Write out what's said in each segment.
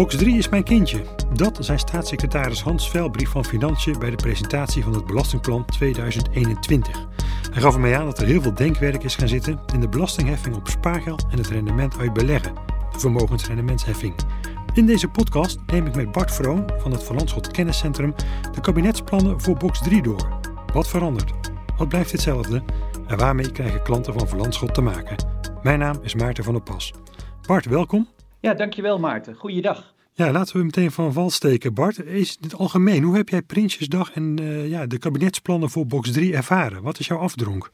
Box 3 is mijn kindje. Dat zei staatssecretaris Hans Velbrief van Financiën bij de presentatie van het Belastingplan 2021. Hij gaf ermee aan dat er heel veel denkwerk is gaan zitten in de belastingheffing op spaargeld en het rendement uit beleggen, de vermogensrendementsheffing. In deze podcast neem ik met Bart Vroon van het Van Landschot Kenniscentrum de kabinetsplannen voor Box 3 door. Wat verandert? Wat blijft hetzelfde? En waarmee krijgen klanten van Van Landschot te maken? Mijn naam is Maarten van der Pas. Bart, welkom. Ja, dankjewel Maarten. Goeiedag. Ja, laten we meteen van wal steken. Bart, is het algemeen, hoe heb jij Prinsjesdag en uh, ja, de kabinetsplannen voor box 3 ervaren? Wat is jouw afdronk?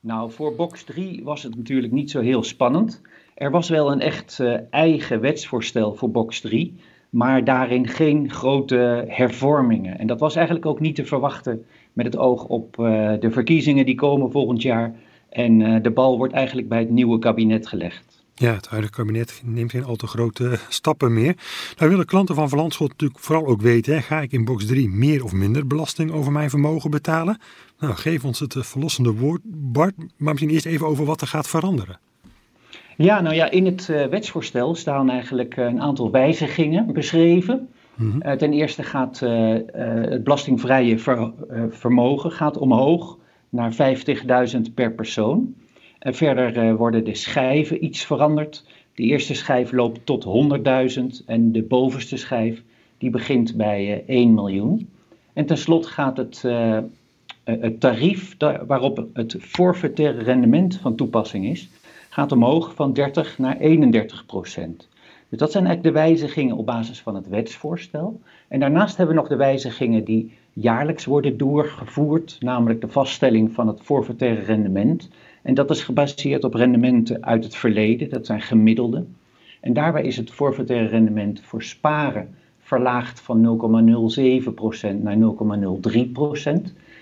Nou, voor box 3 was het natuurlijk niet zo heel spannend. Er was wel een echt uh, eigen wetsvoorstel voor box 3, maar daarin geen grote hervormingen. En dat was eigenlijk ook niet te verwachten met het oog op uh, de verkiezingen die komen volgend jaar. En de bal wordt eigenlijk bij het nieuwe kabinet gelegd. Ja, het huidige kabinet neemt geen al te grote stappen meer. Nou willen klanten van Verlandschot natuurlijk vooral ook weten, hè, ga ik in box 3 meer of minder belasting over mijn vermogen betalen? Nou, geef ons het verlossende woord, Bart, maar misschien eerst even over wat er gaat veranderen. Ja, nou ja, in het uh, wetsvoorstel staan eigenlijk een aantal wijzigingen beschreven. Mm -hmm. uh, ten eerste gaat het belastingvrije ver, vermogen gaat omhoog naar 50.000 per persoon. Verder uh, worden de schijven iets veranderd. De eerste schijf loopt tot 100.000 en de bovenste schijf die begint bij uh, 1 miljoen. En tenslotte gaat het, uh, het tarief waarop het forfaitaire rendement van toepassing is, gaat omhoog van 30 naar 31 procent. Dus dat zijn eigenlijk de wijzigingen op basis van het wetsvoorstel. En daarnaast hebben we nog de wijzigingen die jaarlijks worden doorgevoerd, namelijk de vaststelling van het forfaitaire rendement. En dat is gebaseerd op rendementen uit het verleden, dat zijn gemiddelde. En daarbij is het forfaitaire rendement voor sparen verlaagd van 0,07% naar 0,03%.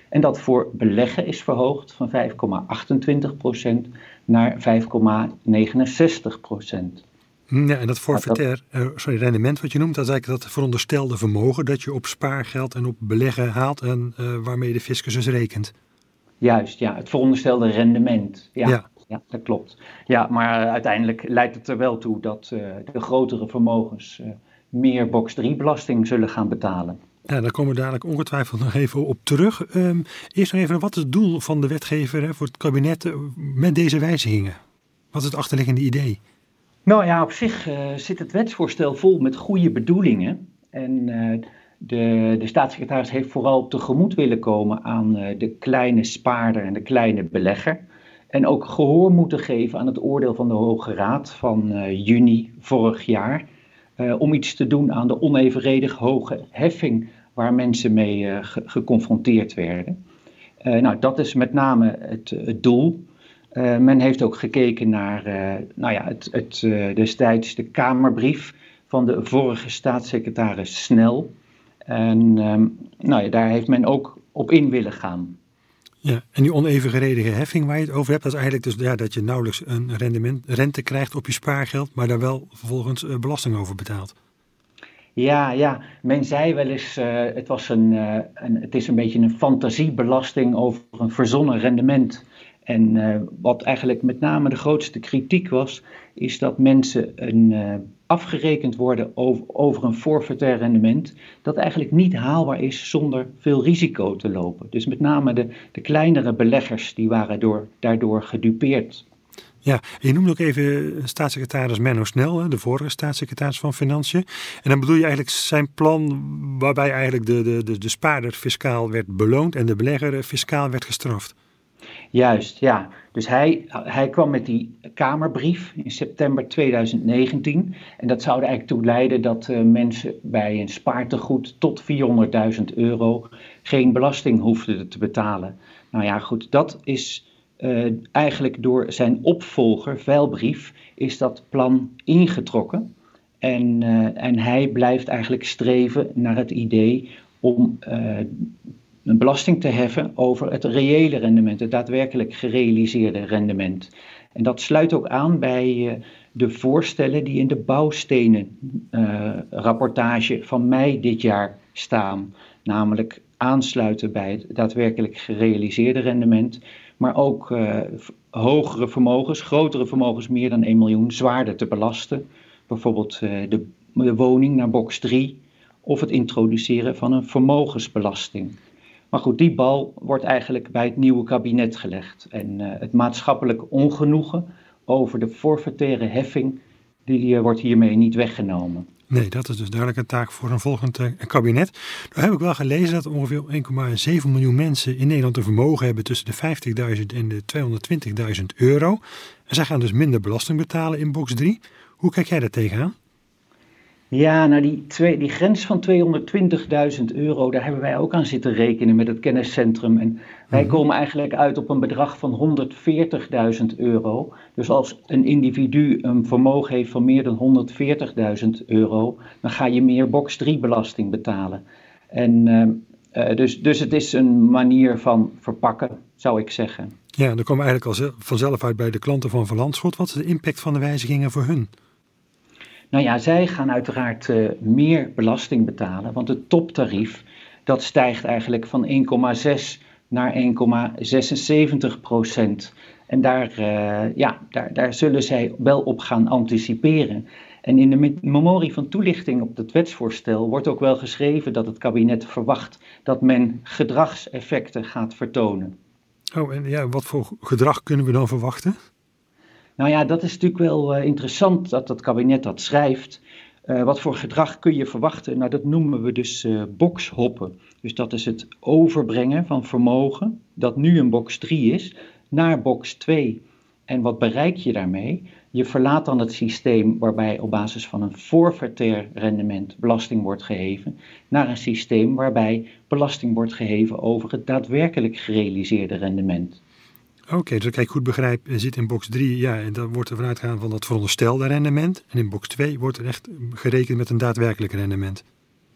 En dat voor beleggen is verhoogd van 5,28% naar 5,69%. Ja, en dat forfaitair uh, sorry, rendement wat je noemt, dat is eigenlijk dat veronderstelde vermogen dat je op spaargeld en op beleggen haalt en uh, waarmee de fiscus dus rekent. Juist, ja, het veronderstelde rendement. Ja, ja. ja dat klopt. Ja, maar uiteindelijk leidt het er wel toe dat de grotere vermogens meer box 3 belasting zullen gaan betalen. Ja, daar komen we dadelijk ongetwijfeld nog even op terug. Um, eerst nog even, wat is het doel van de wetgever hè, voor het kabinet met deze wijzigingen? Wat is het achterliggende idee? Nou ja, op zich uh, zit het wetsvoorstel vol met goede bedoelingen. En de, de staatssecretaris heeft vooral tegemoet willen komen aan uh, de kleine spaarder en de kleine belegger. En ook gehoor moeten geven aan het oordeel van de Hoge Raad van juni vorig jaar. om iets te doen aan de onevenredig hoge heffing waar mensen mee ge geconfronteerd werden. nou, dat is met name het, het doel. Men heeft ook gekeken naar nou ja, het, het, destijds de Kamerbrief van de vorige staatssecretaris Snel. En um, nou ja, daar heeft men ook op in willen gaan. Ja, en die onevenredige heffing waar je het over hebt, dat is eigenlijk dus ja, dat je nauwelijks een rendement, rente krijgt op je spaargeld, maar daar wel vervolgens belasting over betaalt. Ja, ja, men zei wel eens, het, was een, een, het is een beetje een fantasiebelasting over een verzonnen rendement. En uh, wat eigenlijk met name de grootste kritiek was, is dat mensen een, uh, afgerekend worden over, over een forfaitair rendement, dat eigenlijk niet haalbaar is zonder veel risico te lopen. Dus met name de, de kleinere beleggers die waren door, daardoor gedupeerd. Ja, je noemde ook even staatssecretaris Menno Snel, de vorige staatssecretaris van Financiën. En dan bedoel je eigenlijk zijn plan waarbij eigenlijk de, de, de, de spaarder fiscaal werd beloond en de belegger fiscaal werd gestraft. Juist, ja. Dus hij, hij kwam met die Kamerbrief in september 2019. En dat zou er eigenlijk toe leiden dat uh, mensen bij een spaartegoed tot 400.000 euro geen belasting hoefden te betalen. Nou ja, goed, dat is uh, eigenlijk door zijn opvolger, Veilbrief, is dat plan ingetrokken. En, uh, en hij blijft eigenlijk streven naar het idee om een belasting te heffen over het reële rendement, het daadwerkelijk gerealiseerde rendement. En dat sluit ook aan bij uh, de voorstellen die in de bouwstenen uh, rapportage van mei dit jaar staan. Namelijk aansluiten bij het daadwerkelijk gerealiseerde rendement, maar ook uh, hogere vermogens, grotere vermogens meer dan 1 miljoen, zwaarder te belasten. Bijvoorbeeld de woning naar box 3 of het introduceren van een vermogensbelasting. Maar goed, die bal wordt eigenlijk bij het nieuwe kabinet gelegd. En uh, het maatschappelijk ongenoegen over de forfaitaire heffing, die uh, wordt hiermee niet weggenomen. Nee, dat is dus duidelijk een taak voor een volgend uh, kabinet. Nu heb ik wel gelezen dat ongeveer 1,7 miljoen mensen in Nederland een vermogen hebben tussen de 50.000 en de 220.000 euro. En zij gaan dus minder belasting betalen in box 3. Hoe kijk jij daar tegenaan? Ja, nou die, twee, die grens van 220.000 euro, daar hebben wij ook aan zitten rekenen met het kenniscentrum. En wij mhm. komen eigenlijk uit op een bedrag van 140.000 euro. Dus als een individu een vermogen heeft van meer dan 140.000 euro, dan ga je meer box 3 belasting betalen. En uh, dus, dus het is een manier van verpakken, zou ik zeggen. Ja, dan komen we eigenlijk al vanzelf uit bij de klanten van Verlandschot. Wat is de impact van de wijzigingen voor hun? Nou ja, zij gaan uiteraard uh, meer belasting betalen, want het toptarief dat stijgt eigenlijk van 1,6 naar 1,76 procent. En daar, uh, ja, daar, daar zullen zij wel op gaan anticiperen. En in de memorie van toelichting op het wetsvoorstel wordt ook wel geschreven dat het kabinet verwacht dat men gedragseffecten gaat vertonen. Oh, en ja, wat voor gedrag kunnen we dan verwachten? Nou ja, dat is natuurlijk wel uh, interessant dat het kabinet dat schrijft. Uh, wat voor gedrag kun je verwachten? Nou, dat noemen we dus uh, boxhoppen. Dus dat is het overbrengen van vermogen, dat nu een box 3 is, naar box 2. En wat bereik je daarmee? Je verlaat dan het systeem waarbij op basis van een forfaitair rendement belasting wordt geheven, naar een systeem waarbij belasting wordt geheven over het daadwerkelijk gerealiseerde rendement. Oké, dus als ik goed begrijp, zit in box 3, ja, en dan wordt er vanuit gegaan van dat veronderstelde rendement. En in box 2 wordt er echt gerekend met een daadwerkelijk rendement.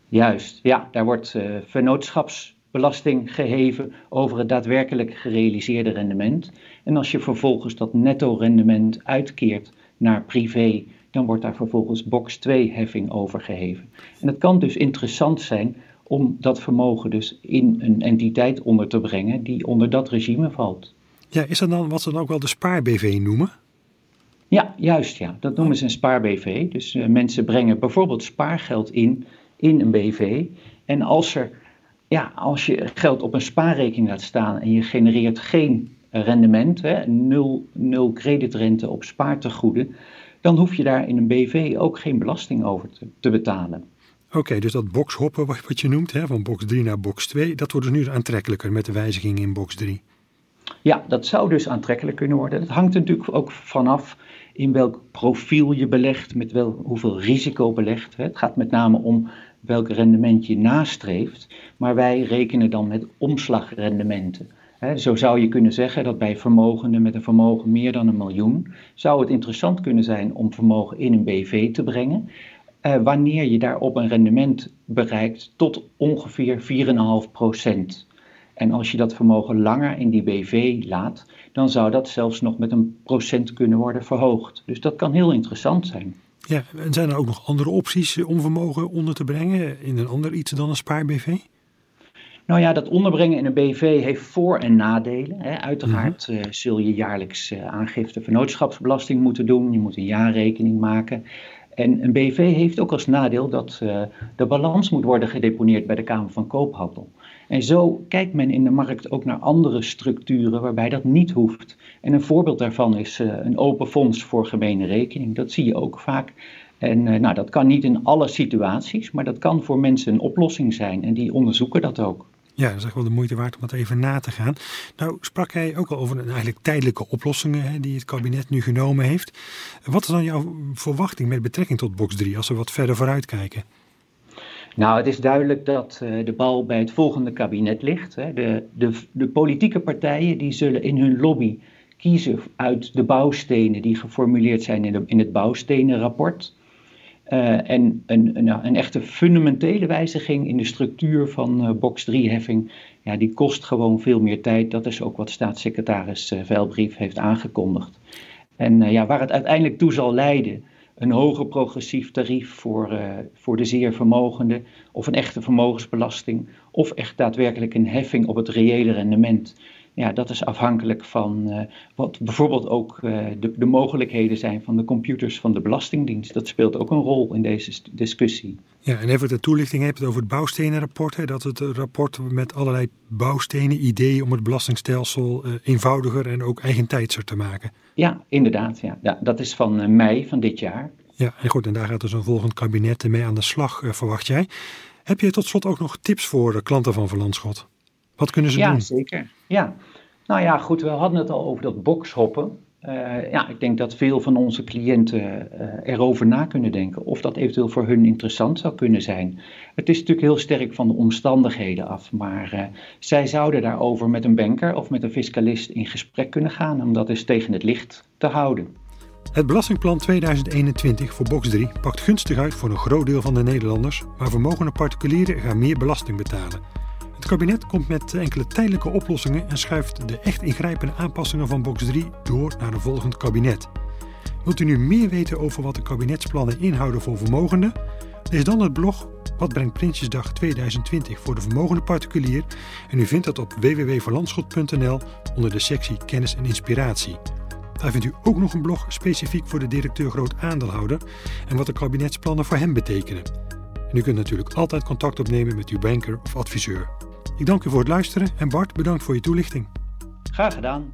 Juist, ja, daar wordt uh, vennootschapsbelasting geheven over het daadwerkelijk gerealiseerde rendement. En als je vervolgens dat netto rendement uitkeert naar privé, dan wordt daar vervolgens box 2 heffing over geheven. En het kan dus interessant zijn om dat vermogen dus in een entiteit onder te brengen die onder dat regime valt. Ja, is dat dan wat ze dan ook wel de spaar-BV noemen? Ja, juist ja. Dat noemen ze een spaar-BV. Dus uh, mensen brengen bijvoorbeeld spaargeld in, in een BV. En als, er, ja, als je geld op een spaarrekening laat staan en je genereert geen rendement, hè, nul, nul creditrente op spaartegoeden, dan hoef je daar in een BV ook geen belasting over te, te betalen. Oké, dus dat boxhoppen wat je noemt, hè, van box 3 naar box 2, dat wordt dus nu aantrekkelijker met de wijziging in box 3. Ja, dat zou dus aantrekkelijk kunnen worden. Het hangt natuurlijk ook vanaf in welk profiel je belegt, met wel, hoeveel risico belegt. Het gaat met name om welk rendement je nastreeft, maar wij rekenen dan met omslagrendementen. zo zou je kunnen zeggen dat bij vermogenden met een vermogen meer dan een miljoen, zou het interessant kunnen zijn om vermogen in een BV te brengen, eh, wanneer je daarop een rendement bereikt tot ongeveer 4,5 procent. En als je dat vermogen langer in die BV laat, dan zou dat zelfs nog met een procent kunnen worden verhoogd. Dus dat kan heel interessant zijn. Ja, en zijn er ook nog andere opties om vermogen onder te brengen in een ander iets dan een spaar-BV? Nou ja, dat onderbrengen in een BV heeft voor- en nadelen. Hè. Uiteraard uh, zul je jaarlijks uh, aangifte vennootschapsbelasting moeten doen. Je moet een jaarrekening maken. En een BV heeft ook als nadeel dat uh, de balans moet worden gedeponeerd bij de Kamer van Koophandel. En zo kijkt men in de markt ook naar andere structuren waarbij dat niet hoeft. En een voorbeeld daarvan is uh, een open fonds voor gemene rekening. Dat zie je ook vaak. En uh, nou, dat kan niet in alle situaties, maar dat kan voor mensen een oplossing zijn. En die onderzoeken dat ook. Ja, dat is echt wel de moeite waard om dat even na te gaan. Nou, sprak jij ook al over een eigenlijk tijdelijke oplossingen hè, die het kabinet nu genomen heeft. Wat is dan jouw verwachting met betrekking tot box 3 als we wat verder vooruit kijken? Nou, het is duidelijk dat uh, de bal bij het volgende kabinet ligt. Hè. De, de, de politieke partijen die zullen in hun lobby kiezen uit de bouwstenen die geformuleerd zijn in, in het bouwstenenrapport. Uh, en een, een, een, echte fundamentele wijziging in de structuur van uh, box 3-heffing, ja, die kost gewoon veel meer tijd. Dat is ook wat staatssecretaris Veilbrief heeft aangekondigd. En ja, waar het uiteindelijk toe zal leiden, een hoger progressief tarief voor, uh, voor de zeer vermogenden, of een echte vermogensbelasting, of echt daadwerkelijk een heffing op het reële rendement. Ja, dat is afhankelijk van uh, wat bijvoorbeeld ook uh, de, de, mogelijkheden zijn van de computers van de Belastingdienst. Dat speelt ook een rol in deze discussie. Ja, en even de toelichting hebt over het bouwstenenrapport. Hè, dat het rapport met allerlei bouwstenen, ideeën om het belastingstelsel uh, eenvoudiger en ook eigentijdser te maken. Ja, inderdaad. Ja. ja dat is van mei van dit jaar. Ja, en goed, en daar gaat dus een volgend kabinet mee aan de slag, verwacht jij. Heb je tot slot ook nog tips voor de klanten van Verlandschot? Wat kunnen ze ja, doen? Ja, zeker. Ja. Nou ja, goed, we hadden het al over dat boxhoppen. Uh, ja, ik denk dat veel van onze cliënten uh, erover na kunnen denken of dat eventueel voor hun interessant zou kunnen zijn. Het is natuurlijk heel sterk van de omstandigheden af, maar uh, zij zouden daarover met een banker of met een fiscalist in gesprek kunnen gaan om dat eens tegen het licht te houden. Het belastingplan 2021 voor box 3 pakt gunstig uit voor een groot deel van de Nederlanders, maar vermogende particulieren gaan meer belasting betalen. Kabinet komt met enkele tijdelijke oplossingen en schuift de echt ingrijpende aanpassingen van box 3 door naar een volgend kabinet. Wilt u nu meer weten over wat de kabinetsplannen inhouden voor vermogenden? Lees dan het blog Wat brengt Prinsjesdag 2020 voor de vermogende particulier en u vindt dat op www.verlandschot.nl onder de sectie Kennis en Inspiratie. Daar vindt u ook nog een blog specifiek voor de directeur groot aandeelhouder en wat de kabinetsplannen voor hem betekenen. En u kunt natuurlijk altijd contact opnemen met uw banker of adviseur. Ik dank u voor het luisteren en Bart, bedankt voor je toelichting. Graag gedaan.